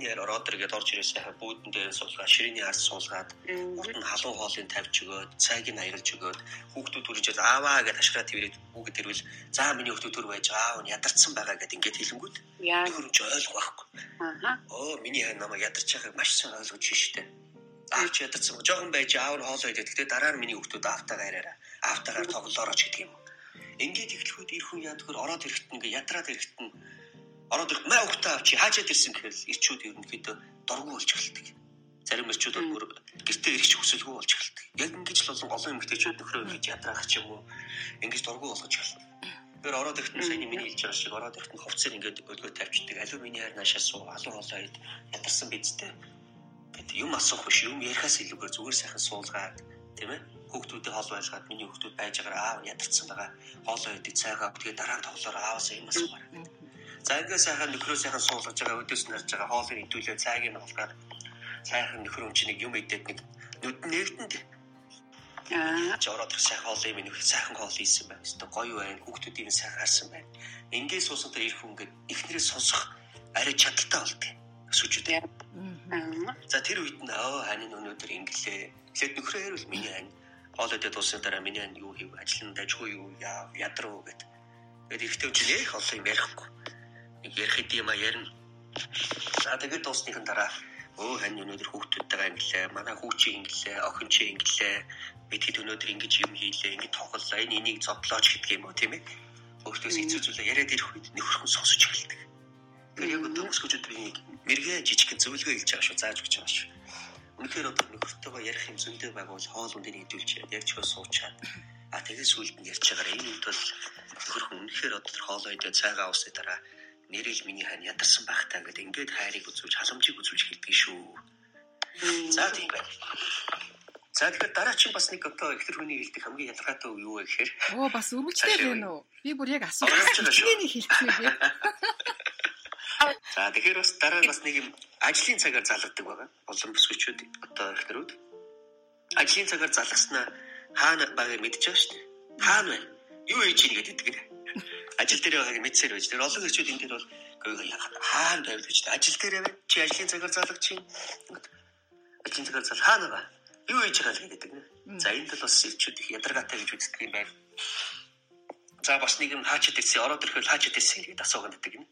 Яар ороод иргээд орж ирээ сайхан бүүдэн дээр суулгаад ширээний ард суулгаад хүүхд нь халуун хоолыг тавьж өгөөд цайг нь аялж өгөөд хүүхдүүд түржээд ааваа гэж ашраа твэрээд хүүхэд ирвэл за миний хүүхдүүд төр байж аав нь ядарсан байгаа гэд ингээд хэлэнгүүт нөхөрч ойлгох байхгүй. Аа. Оо миний хань намайг ядарч байгааг маш сайн ойлгож шиштэй. Аав чи ядарсан. Жохон байж аав нь хоолоо идэх. Гэтэ дараа нь миний хүүхдүүд аавтайгаа яриараа. Аавтайгаар тоглоорооч гэдэг юм. Ингээд ихлэхүүд ир хүн яад хөр ороод ирэхэд ингээ ядраад ирэхэд нь ороод ирэх маа өгтөө авчи хаажаад ирсэн гэхээр ирчүүд ерөнхийдөө дургу болж эхэлдэг. Зарим ирчүүд бол бүр гэртээ ирэх хүсэлгүй болж эхэлдэг. Яг ингэж л олон олон эмэгтэйчүүд нөхрөө ингэж ядраах ч юм уу ингэж дургу болгож эхэлдэг. Тэр ороод ирэхэд саяны миний хэлж байгаа шиг ороод ирэхэд хувцсыг ингэж өлгөө тавьчихдаг. Аливаа миний хайр наашаа суу, алуу хоолоо ид ядарсан бидтэй. Гэт юм асуух биш, юм ярихаас илүүгээр зүгээр сайхан суулгаад тийм ээ хүүхдүүдийн хоол байлгаад миний хүүхдүүд байж байгаа аав ядарсан байгаа. Хоолоо идэх цайгаа тэгээ дараа нь тоглоор ааваас юм асуумаар. За ингээ сайхан нөхрөө сайхан суулгаж байгаа өдөөс нь харж байгаа хоолыг идүүлээ цайг нь болгоод сайхан нөхөр юм чи нэг юм идээд нэг нүд нэгтэнд Аа жороод сайхан хоол юм нөх сайхан хоол ийсэн байна. Өстө гоё байна. Хүүхдүүдийг сайхан харсан байна. Ингээ суусан дээр ирэх хүн ингээд эхнэрээ сонсох арай чадaltaй болдгийг сүжүүдээ. За тэр үед нь оо хань өнөөдөр инглээ. Эхлээд нөхрөө хэрвэл миний хань хоол идээд дуусны дараа миний хань юу хийв? Ажил нь дажгүй юу? Яа ядруу гэд. Тэгээд ихтэй үгүй нэх олон юм ярихгүй нэг ярих хэд юм а ярина. За тэгээд дуусныхан дараа өө хань өнөөдөр хүүхдүүдтэйгээ инглээ, манай хүүчийг инглээ, охин чи инглээ. Бид хэд өнөөдөр ингэж юм хийлээ, ингэж тоглолоо, энэ энийг зодлооч гэдэг юм уу тийм ээ. Өөртөөс хэцүү зүйлээ яриад ирэх үед нөхөрхөн сонсож эхэлдэг. Яг төгсгөж өдрийн мэрэгэн жижигхэн зөвлөгөө хэлж байгаа шүү, зааж өгч байгаа шүү. Үнэхээр одоо нөхөртөөгөө ярих юм зөндөө байгуул хоол ундыг нэдүүлж яг ч хөө суучаад а тэгээд сүүлд нь ярьж байгаараа энэ үед бол нөхөрхөн үнэхээр одоо тэр хоолоо идэ цайгаа уусны дараа нэрэл миний хань ядарсан байхтаа гэдэг ингээд хайрыг үзүүлж халамжийг үзүүлж хэлдэг шүү. За тийм байна. За тэгэхээр дараагийн бас нэг одоо ихтер хүний хэлдэг хамгийн ялгаатай юу вэ гэхээр Оо бас өргөжтэй байна уу? Би бүр яг асуусан. Тэний хэлчихвээ. За тэгэхээр бас дараа бас нэг юм ажлын цагаар залгадаг байгаа. Олон бүсгүйчүүд одоо ихтерүүд. ажлын цагаар залгаснаа хаана байгааг мэдчихэж шүү дээ. Хаана байна? Юу хийж ийн гэдэг гэнэ. Ажил дээр байгааг мэдсээр байж. Тэр олон ирчүүд энэ дээр бол хаана байв гэж ажил дээр байна. Чи ажлын цагаар залгаж чинь. Ажлын цагаар зал хаана ба? Юу хийж байгаа л гэдэг гэнэ. За энд бол бас ирчүүд их ядаргаатай гэж үздэг юм байна. За бас нэг юм хаачд ирсэн, ороод ирэхэд хаачд ирсэн гэдэг асуугаад байдаг гэнэ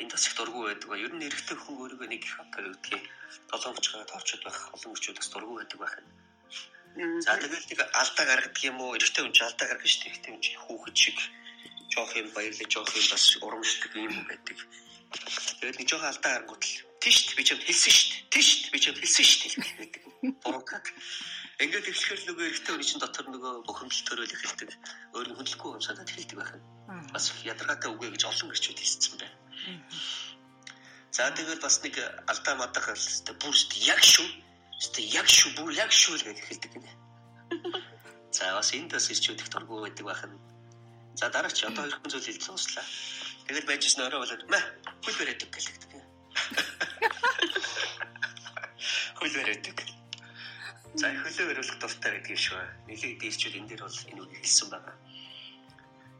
энд бас их дургу байдаг ба ер нь эрэгтэй хүн өөрийгөө нэг их одоо юу гэдгийг долоомчгаа тоорчод байх олон хүчүүд бас дургу байдаг байх юм. За тэгэл нэг алдаа гаргадаг юм уу эрэгтэй хүн ч алдаа гаргана шүү дээ эрэгтэй хүн хүүхэд шиг жоох юм баярлаж жоох юм бас урамшдаг юм байдаг. Тэгээд нэг жоох алдаа гаргууд л тийшт би ч юм хэлсэн дээ. Тийшт би ч юм хэлсэн дээ гэдэг. Буруугаг. Ингээд ихлэхэр нөгөө эрэгтэй хүний чинь дотор нөгөө бухимдал төрөөл эхэлдэг. Өөр нь хүндлэхгүй юм санаад эхэлдэг байх. Бас ядаргаатай үгүй гэж олон гэрчүүд хэлсэн байна. За тэгэл бас нэг алдаа мадах хэлсэн. Бүрст яг шүү. Өстө яг шүү, бүр яг шүү л гэж хэлдэг гинэ. [LAUGHS] За бас энд бас ирчүүд их дургу байдаг байх нь. За дараа чи одоо хоёр хүн зүйл хэлж сонслаа. Тэгэл байж гисэн орой болоод мэ хөл бариад гэлдэг. [LAUGHS] Хөл бариад. За хөлөө бариулах дуртай гэдэг юм шүү. Нилээ дээрчүүд энэ дээр бол энэ үг хэлсэн байна.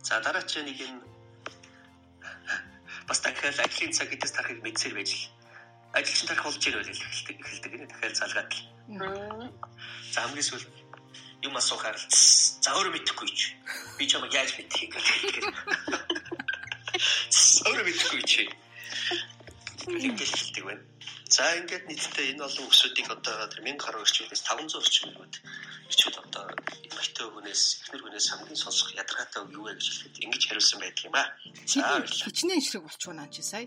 За дараа чи нэг юм бас дахиад ажлын цаг гэдээс тарахыг мэдсээр байж л ажил чинь тарих болж ирэл эхэлдэг эхэлдэг нэ дахиад залгаад л. За хамгийн сүүл юм асуухаар л за өөрөө мэдэхгүй ч би ч юм яаж мэдхийг гэх. Өөрөө мэдэхгүй чи. Ингээд хэлдэг байна. За ингээд нийтдээ энэ олон өсүүдийг одоо 1000 гаруй орчмоос 500 орчмод ирчүүд одоо эмэгтэй хүнээс эхнэр хүнээс хамгийн сонсох ядаргаатай юу вэ гэж хэлэхэд ингэж хариулсан байдаг юм аа. За хичнээн эсрэг болчихвоо чи сая.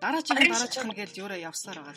Дараагийн дараачих нь гэж өөрөө явсаар байгаа.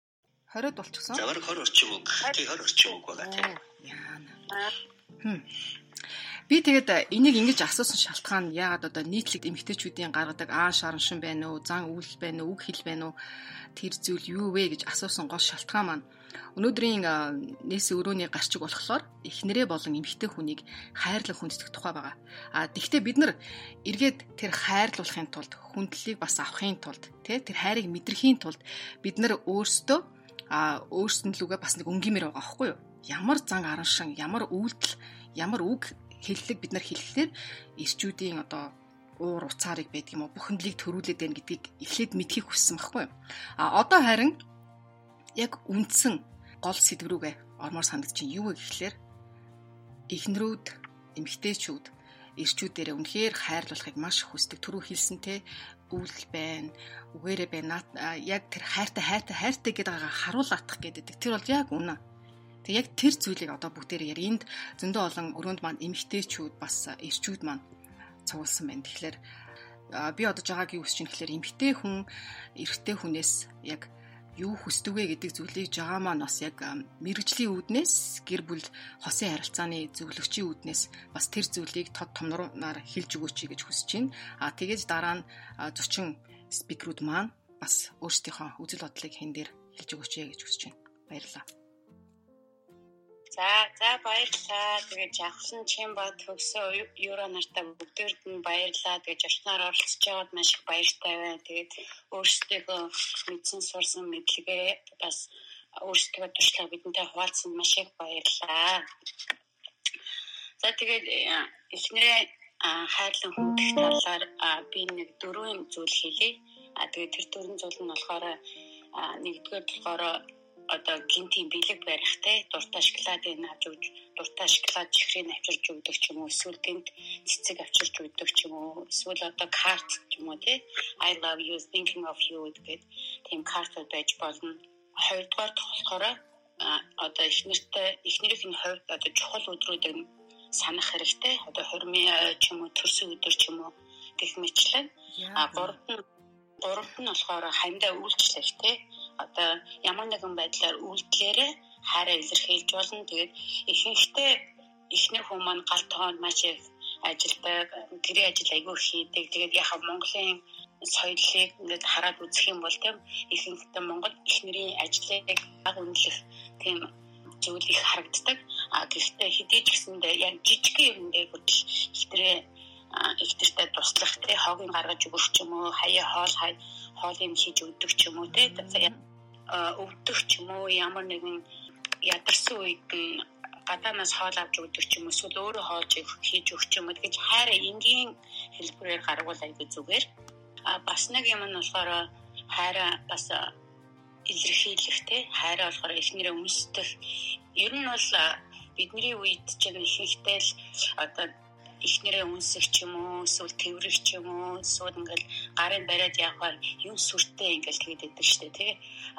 20-д болчихсон. За бараг 20 орчим үг. Тий 20 орчим үг байгаа тийм. Яана. Би тэгээд энийг ингэж асуусан шалтгаан яагаад одоо нийтлэг эмгтээчүүдийн гаргадаг аа шараншин байна уу, зан үйл байна уу, үг хэл байна уу тэр зүйл юу вэ гэж асуусан гол шалтгаан маань өнөөдрийн нээсээ өрөөний гарчиг болохоор эхнэрээ болон эмгтээ хүнийг хайрлан хүндэтгэх тухай байгаа. А тэгвэл бид нар эргээд тэр хайрлуулахын тулд хүндлэлийг бас авахын тулд тий тэр хайрыг мэдрэхийн тулд бид нар өөрсдөө а өөрсдөн лүгээ бас нэг өнгимэр байгаа байхгүй юу? Ямар зан араншин, ямар үйлдэл, ямар үг хэллэг бид нар хэлэхлээр ирчүүдийн одоо уур уцаарыг байдаг юм уу бүхэндлийг төрүүлээд байна гэдгийг эхлээд мэдхийг хүссэн байхгүй юу? А одоо харин яг үндсэн гол сэдв рүүгээ ормоор санагдаж чинь юу вэ гэхлээр эхнэрүүд, эмэгтэйчүүд ирчүүдээрээ үнэхээр хайрлуулахыг маш хүсдэг. Түрүү хэлсэнтэй өвөл байна, үгээрээ байна. Яг тэр хайртай хайртай хайртай гэдэг байгаа харуулаатах гэдэг. Тэр бол яг үнэ. Тэг яг тэр зүйлийг одоо бүгдээр яар. Энд зөндөө олон өрөөнд маань эмгтээчүүд бас ирчүүд маань цугулсан байна. Тэгэхээр би одоо жагаагийн үс чинь тэгэхээр эмгтээ хүн эрэгтэй хүнээс яг юу хүсдэг вэ гэдэг зүйлийг жагаа маань бас яг мэрэгжлийн үүднээс гэр бүл хосын харилцааны зөвлөгчийн үүднээс бас тэр зүйлийг тод томноор хэлж өгөөч гэж хүсэж байна. А тэгээд дараа нь зочин спикерүүд маань бас өөрсдийнхөө үзэл бодлыг хэн дээр хэлж өгөөч гэж хүсэж байна. Баярлалаа. За за баярлалаа. Тэгээд жавхлан чин ба төгсөө евро нартай бүгдээрд нь баярлалаа. Тэгээд жолчноор оролцож байгаад маш их баяртай байна. Тэгээд өөрсдөө мэдсэн сурсан мэдлэгээ бас өөрсдөө туршлага бидэнтэй хуваалцсан маш их баярлалаа. За тэгээд эхнэрээ хайрлан хүндэх талаар би нэг дөрвөн зүйл хэлье. А тэгээд тэр дөрвөн зүйл нь болохоор нэгдүгээр болохоор одоо гинтийн бэлэг барихтай дуртай шоколадыг авч өгч дуртай шоколад чихрийг авчирч өгдөг ч юм уу эсвэл гинт цэцэг авчирч өгдөг ч юм уу эсвэл одоо карт ч юм уу тий I love you thinking of you гэдэг тийм картууд байж болно. Хоёрдугаар болохоор одоо эхнэртэй эхнэрийн хувьд одоо чухал өдрүүдийг санах хэрэгтэй. Одоо хормын ч юм уу төрсөн өдөр ч юм уу гэх мэтлэн а гуравт нь гуравт нь болохоор хандаа үйлчлэл тий одоо ямар нэгэн байдлаар үйлдэлээрээ хайраа илэрхийлж болно. Тэгээд ихэнхдээ эхнэр хүмүүс маань гал тоон маш их ажилдаг, гэрээ ажил айгүй хийдэг. Тэгээд яг Монголын соёлыг ингээд хараад үзэх юм бол тийм ихэнхдээ Монгол эхнэрийн ажлыг баг үнэлэх тийм зүйл их харагддаг. А гэхдээ хэдий ч гэсэндээ яг жижиг юм дээр хүртэл ихтрээ ихтертэй туслах тий хогийн гаргаж өгөх ч юм уу хаяа хоол хай хоол юм хийж өгдөг ч юм уу тий өвдөх ч юм уу ямар нэгэн ядарсан үед нь гадаанаас хоол авч өгдөг ч юм уу эсвэл өөрөө хоолж хийж өгч юм уу гэж хайраа энгийн хэлбэрээр гаргуул айгүй зүгээр. А бас нэг юм нь болохоор хайраа бас илэрхийлэх те хайраа болохоор эхнэрээ үнсдэх. Ер нь бол бидний үед чинь ихэнхдээ л одоо ихнэрээ үнсэх ч юм уу эсвэл тэрвэрх ч юм уу эсвэл ингээл гарын бариад явахаар юм сүртэй ингээл тэгээд идэг штэ тий.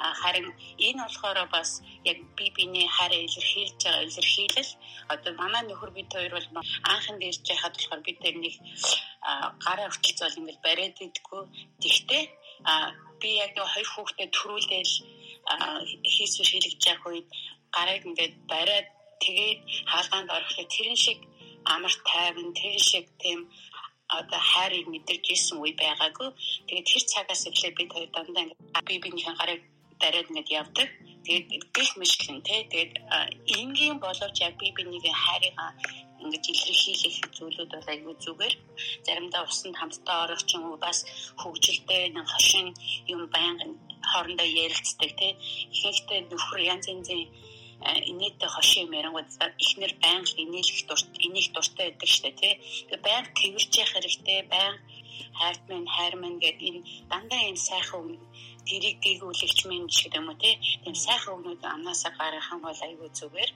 А харин энэ болохоор бас яг би биний хараа илэрхийлж байгаа илэрхийлэл. Одоо манай нөхөр бид хоёр бол анхан дээрж яхад болохоор бид тэр нэг гараа хөтөлцөөл ингээл бариад идэггүй. Тэгтээ а би яг нэг хоёр хүүхдэд төрүүлээл хийсвэр хийлгэж явах үед гарыг ингээд бариад тэгээд хаалгаанд орохлоо тэрэн шиг амар тайван тэр шиг тийм одоо хайрыг мэдэрч исэн үе байгаагүй. Тэгээд тэр цагаас эхлээд бид хоёр дандаа би бинийхэн гарыг дараад ингээд явдаг. Тэгээд гих мэтлэн тий. Тэгээд энгийн боловч яг би бинийхэн хайрыг ингэж илэрхийлэх зүйлүүд бол айгүй зүгээр. Заримдаа усанд хамтдаа орох ч юм уу бас хөвгөлтэй нэг хошин юм байнга хоорондоо ярилцдаг тий. Ихэнхдээ нөхөр янз янзын инээдтэй хошин мэрэнгууд ихнэр байнга инээлэх дурт инех дуртай байдаг штэ тий. Тэгээ байнга тэрвэрч явах хэрэгтэй байнга хайрт минь хайр минь гэдэг энэ дандаа энэ сайхан үг тэрийг дээгүүлэгч минь гэдэг юм уу тий. Тийм сайхан үгнүүд амнаасаа гаргах юм бол айгүй зүгээр.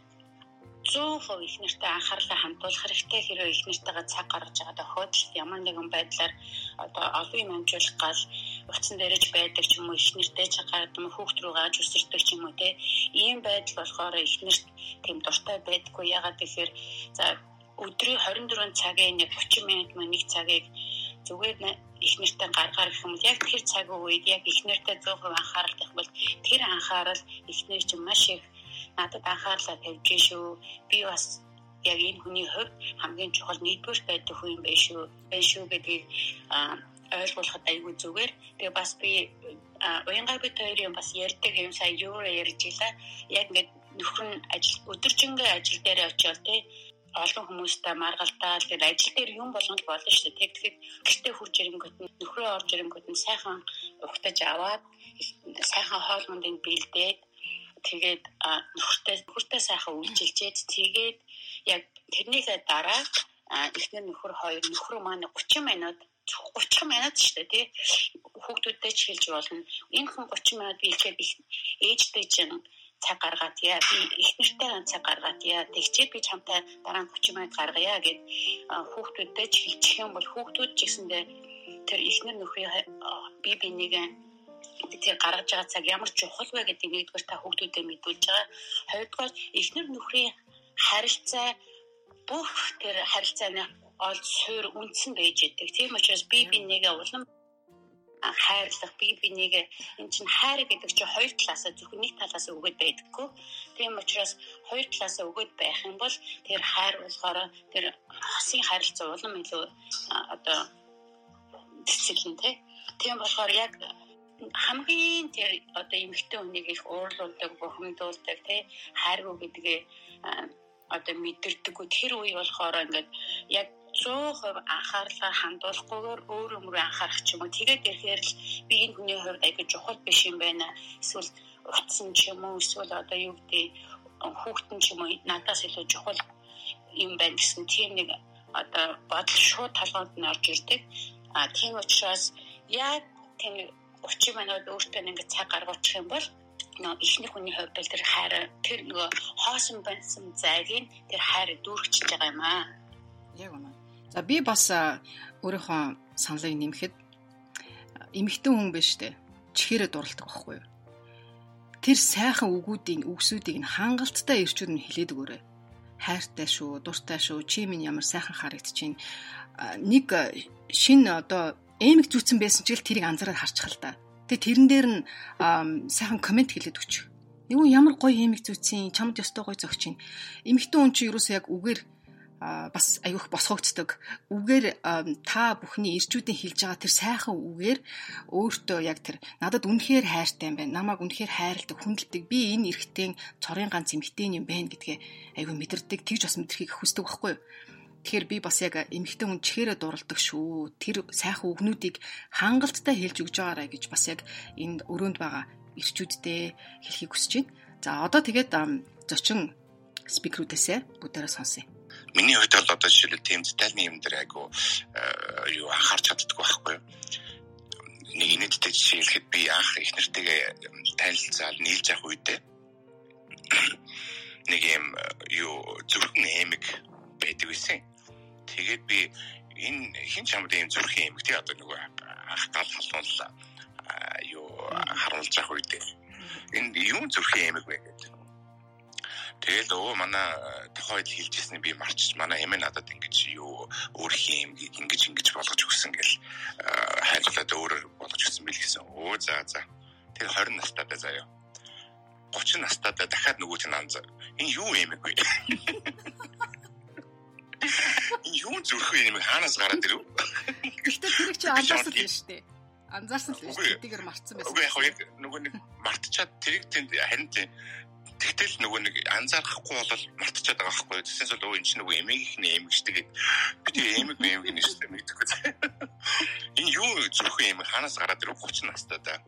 100% их нэртэй анхаарлаа хандуулах хэрэгтэй. Хэрвээ их нэртэйгээ цаг гаргаж байгаа тохиолдолд ямар нэгэн байдлаар одоо олон юм амжуулах гал утсан дээрэж байдаг ч юм уу их нэртэй цаг гаргад юм хүүхд рүү гааж үсэрдэг ч юм уу те ийм байдал болохоор их нэрт тийм дуртай байдаггүй. Ягаад гэхээр за өдрийн 24 цагийн нэг 30 минут мөн нэг цагийг зүгээр их нэртэй гаргаар гэх юм бол яг тэр цаг үед яг их нэртэй 100% анхаарал тавих бол тэр анхаарал их нэр чинь маш их надад анхаарлаа тавьж шүү. Би бас яг энэ хүний хувьд хамгийн чухал нийтбүр байдаг хүн юм байна шүү. Байна шүү гэдгийг ойлгуулахад айгүй зүгээр. Тэгээ бас би уянгаа бид хоёрын бас ярьдаг юм сая юу ярьж илаа. Яг ингээд нөхөр нь ажил өдөржингөө ажил дээр очиод тий олон хүмүүстэй маргалтаа тэгээд ажил дээр юм болгоно болно шүү дээ. Тэгэхээр гэртээ хурж ирэнгүүт нь нөхрөө орж ирэнгүүт нь сайхан ухтаж аваад сайхан хоол мондыг бэлдээд тэгээд нөхөртэй нөхөртэй сайхан үйлчилжээд тэгээд яг тэрнийхээ дараа эхнэр нөхөр хоёр нөхөр маань 30 минут 30 минут шүү дээ тий хүүхдүүдтэй ч хэлж болно. Энэ хүн 30 минут би ихэд ээжтэй чинь цаг гаргаад яа би их нэртэй цаг гаргаад яа тэгчээд би чамтай дараа нь 30 минут гаргая гэд хүүхдүүдтэй ч хэлчих юм бол хүүхдүүд ч гэсэндээ тэр ихнэр нөхрийн би бинийг тэр гаргаж байгаа цаг ямар чухал вэ гэдэг нэгдүгээр та хүүхдүүдэд мэдүүлж байгаа. Хоёрдугаар эхнэр нөхрийн харилцаа бүх тэр харилцааны ол суур үндсэн байж идэг. Тийм учраас би бинийгээ улам хайрлах би бинийг эн чинь хайр гэдэг чинь хоёр талаасаа зөвхөн нэг талаасаа өгöd байдаггүй. Тийм учраас хоёр талаасаа өгöd байх юм бол тэр хайр болохоор тэр хосын харилцаа улам илүү одоо цэцэлэн тий. Тийм болохоор яг хамгийн тэр одоо эмэгтэй хүнийг их уурлуулдаг, бухимдуулдаг тий хайргуу гэдгээ одоо мэдэрдэггүй. Тэр үе болохоор ингээд яг 100% анхаарлаа хандуулахгүйгээр өөр өмрөө анхаарах ч юм уу. Тэгээд ирэхээр л би энэ хүний хувьд аягүй чухал биш юм байна. Эсвэл утсан ч юм уу эсвэл одоо юу гэдэг хүүхдэн ч юм уу надаас илүү чухал юм байна гэсэн тийм нэг одоо бодол шууд толгойд нь орж ирдэг. А тийм учраас яг тийм 30 минут өөртөө ингээд цаг гаргуучих юм бол нөө ихний хүний хувьд бол тэр хайр тэр нөгөө хоосон байсан зайгийг тэр хайр дүүргэж байгаа юм аа. Яг үнэ. За би бас өөрийнхөө саналыг нэмэхэд эмэгтэй хүн биш үү? Чихээрээ дурладаг байхгүй юу? Тэр сайхан үгүүдийн үгсүүдийг нь хангалттай ирчүүд нь хилээд өгөөрэй. Хайртай шүү, дуртай шүү, чи минь ямар сайхан харагдчихээн. Нэг шин одоо эмэг зүтсэн байсан ч тэрийг анзаараад харчих л да Тэгээ тэрэн дээр нь сайхан комент хэлээд өчөв. Юу ямар гоё эмэг зүйцэн чамд ёстой гоё зөгч юм. Эмэгтэй хүн чинь юусоо яг үгээр бас аюух босгогддог. Үгээр та бүхний ирчүүдийн хэлж байгаа тэр сайхан үгээр өөртөө яг тэр надад үнэхээр хайртай юм байна. Намайг үнэхээр хайрладаг, хүндэлдэг. Би энэ эрэгтэй цорын ганц эмэгтэй юм байна гэдгээ аюу мэдэрдэг. Тэгж бас мэдрэхийг хүсдэг байхгүй юу? Тэгэхээр би бас яг эмэгтэй хүн чихээрээ дурладаг шүү. Тэр сайхан үгнүүдийг хангалттай хэлж өгж байгаарай гэж бас яг энд өрөөнд байгаа ирчүүдтэй хэлхийг хүсэж байна. За одоо тэгээд зочин спикерүүдээсээ бүгдээрээ сонсъё. Миний хувьд бол одоо жишээлбэл тийм детальны юм дээр айгу юу анхаарч чаддаг байхгүй юу? Нэг инээдтэй жишээ хэлэхэд би анх их нэртэйгээ танилцаал нийлж явах үедээ [COUGHS] нэг юм юу зүрхэн эмэг байдаг байсан. Тэгээд би энэ хин чамд ийм зүрхийн эмэг тий одоо нөгөө ах гал халуун юу харуулж явах үед энэ юу зүрхийн эмэг вэ гэдэг. Тэгэл өө манай тохойд хэлжсэн би марчиж манай эмээ надад ингэж юу өөрхийн эмгийг ингэж ингэж болгож өгсөн гэл хайрлаад өөр болгож өгсөн бил гэсэн. Өө за за. Тэр 20 настайдаа заяа. 30 настайдаа дахиад нөгөөт нь анзаа. Энэ юу эмэг вэ? [LAUGHS] Юу зүрх вэ юм хаанаас гараад ирв? Гэхдээ тэр их чи анзаарсан л шүү дээ. Анзаарсан л шүү дээ. Тэдгээр мартсан байсан. Үгүй яг нөгөө нэг мартчихад тэрийг тэнд харин тийм Тэгтэл нөгөө нэг анзаарахгүй бол мартчихад байгаа байхгүй. Тэсээс бол өө эн чинь нөгөө эмээгийнхний эмэгчтэйг би тэгээ эмэг эмэг нэштэй мэдхгүй. Энэ юу зүрх юм хаанаас гараад ирв 30 настай да.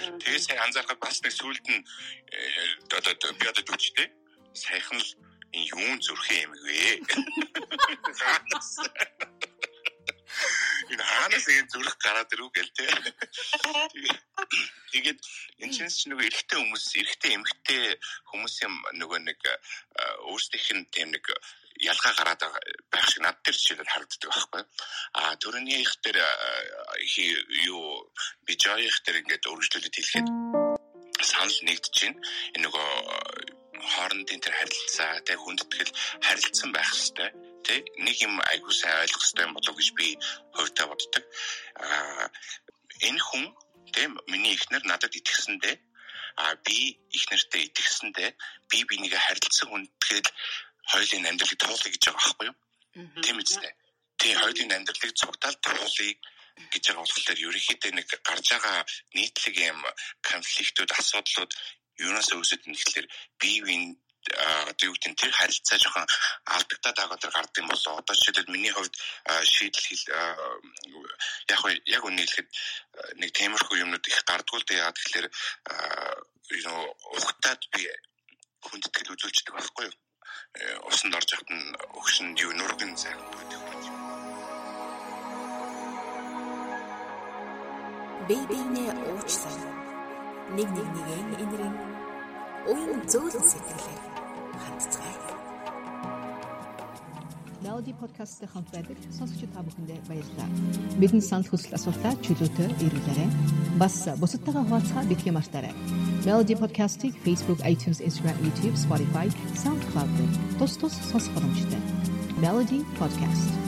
Тэгээ сая анзаархад бас нэг сүулт нь э, одоо би одоо дүчтэй саяхан л энэ юун зүрхэн юм вэ? [LAUGHS] Энэ хаанаас энэ зүрх гараад ирв гэл те. Тэгээд энэ чинь ч нөгөө эрэгтэй хүмүүс, эрэгтэй эмэгтэй хүмүүсийн нөгөө нэг өөрсдийнх нь тийм нэг ялгаа гараад байх шиг над дээр жишээлбэл харагддаг байхгүй. А төрөнийх дээр юу бижаих дээр ингээд өргөжлөлөд хэлэхэд санал нэгдэж байна. Энэ нөгөө хоорондын тэр харилцаа тэг хүндэтгэл харилцсан байх хэвээр тэг нэг юм айгуу сайн ойлгох хэрэгтэй юм болов гэж би хувьдаа боддог. Аа энэ хүн тэг миний ихнэр надад итгэсэндээ а би их нэртэй итгэсэндээ би бинийг харилцсан хүндэтгэл хоёулын амьдралыг туулах гэж байгаа байхгүй юу? Тийм үстэй. Тийм хоёулын амьдралыг цугтаал туулах гэж байгаа болохоор ерөнхийдөө нэг гарч байгаа нийтлэг юм конфликтүүд асуудлууд юунаас үүсэж байна гэхэлэр биевийн одоо юу гэдэг нь тэр харилцаа жоохон алдагдаад байгаа тэр гардыг болоо одоо жишээлбэл миний хувьд шийдэл хэл яг яг үнэ хэлэхэд нэг темирхүү юмнууд их гардгуул дээ. Яа тэгэхээр юу ухтаад би хүндэтгэл үзүүлчихдэг байхгүй юу? Усанд орж явахт нь өгшин юу нүргэн сайхан байдаг Бэбинэ уучлаа нэг нэг нэгэн энэрэн уян зөөлөн сэтгэлээр хандцгаая. Melody podcast-тэй хамт байдаг сонсогч та бүхэндээ баярлалаа. Бидний санал хүсэл асуултаа чөлөөтэй ирүүлээрэй. Бас бусадтайгаа хуваалцахаа битгий мартаарай. Melody podcast-ийг Facebook, iTunes, Instagram, YouTube, Spotify, SoundCloud дээр тус тус сонсох боломжтой. Melody podcast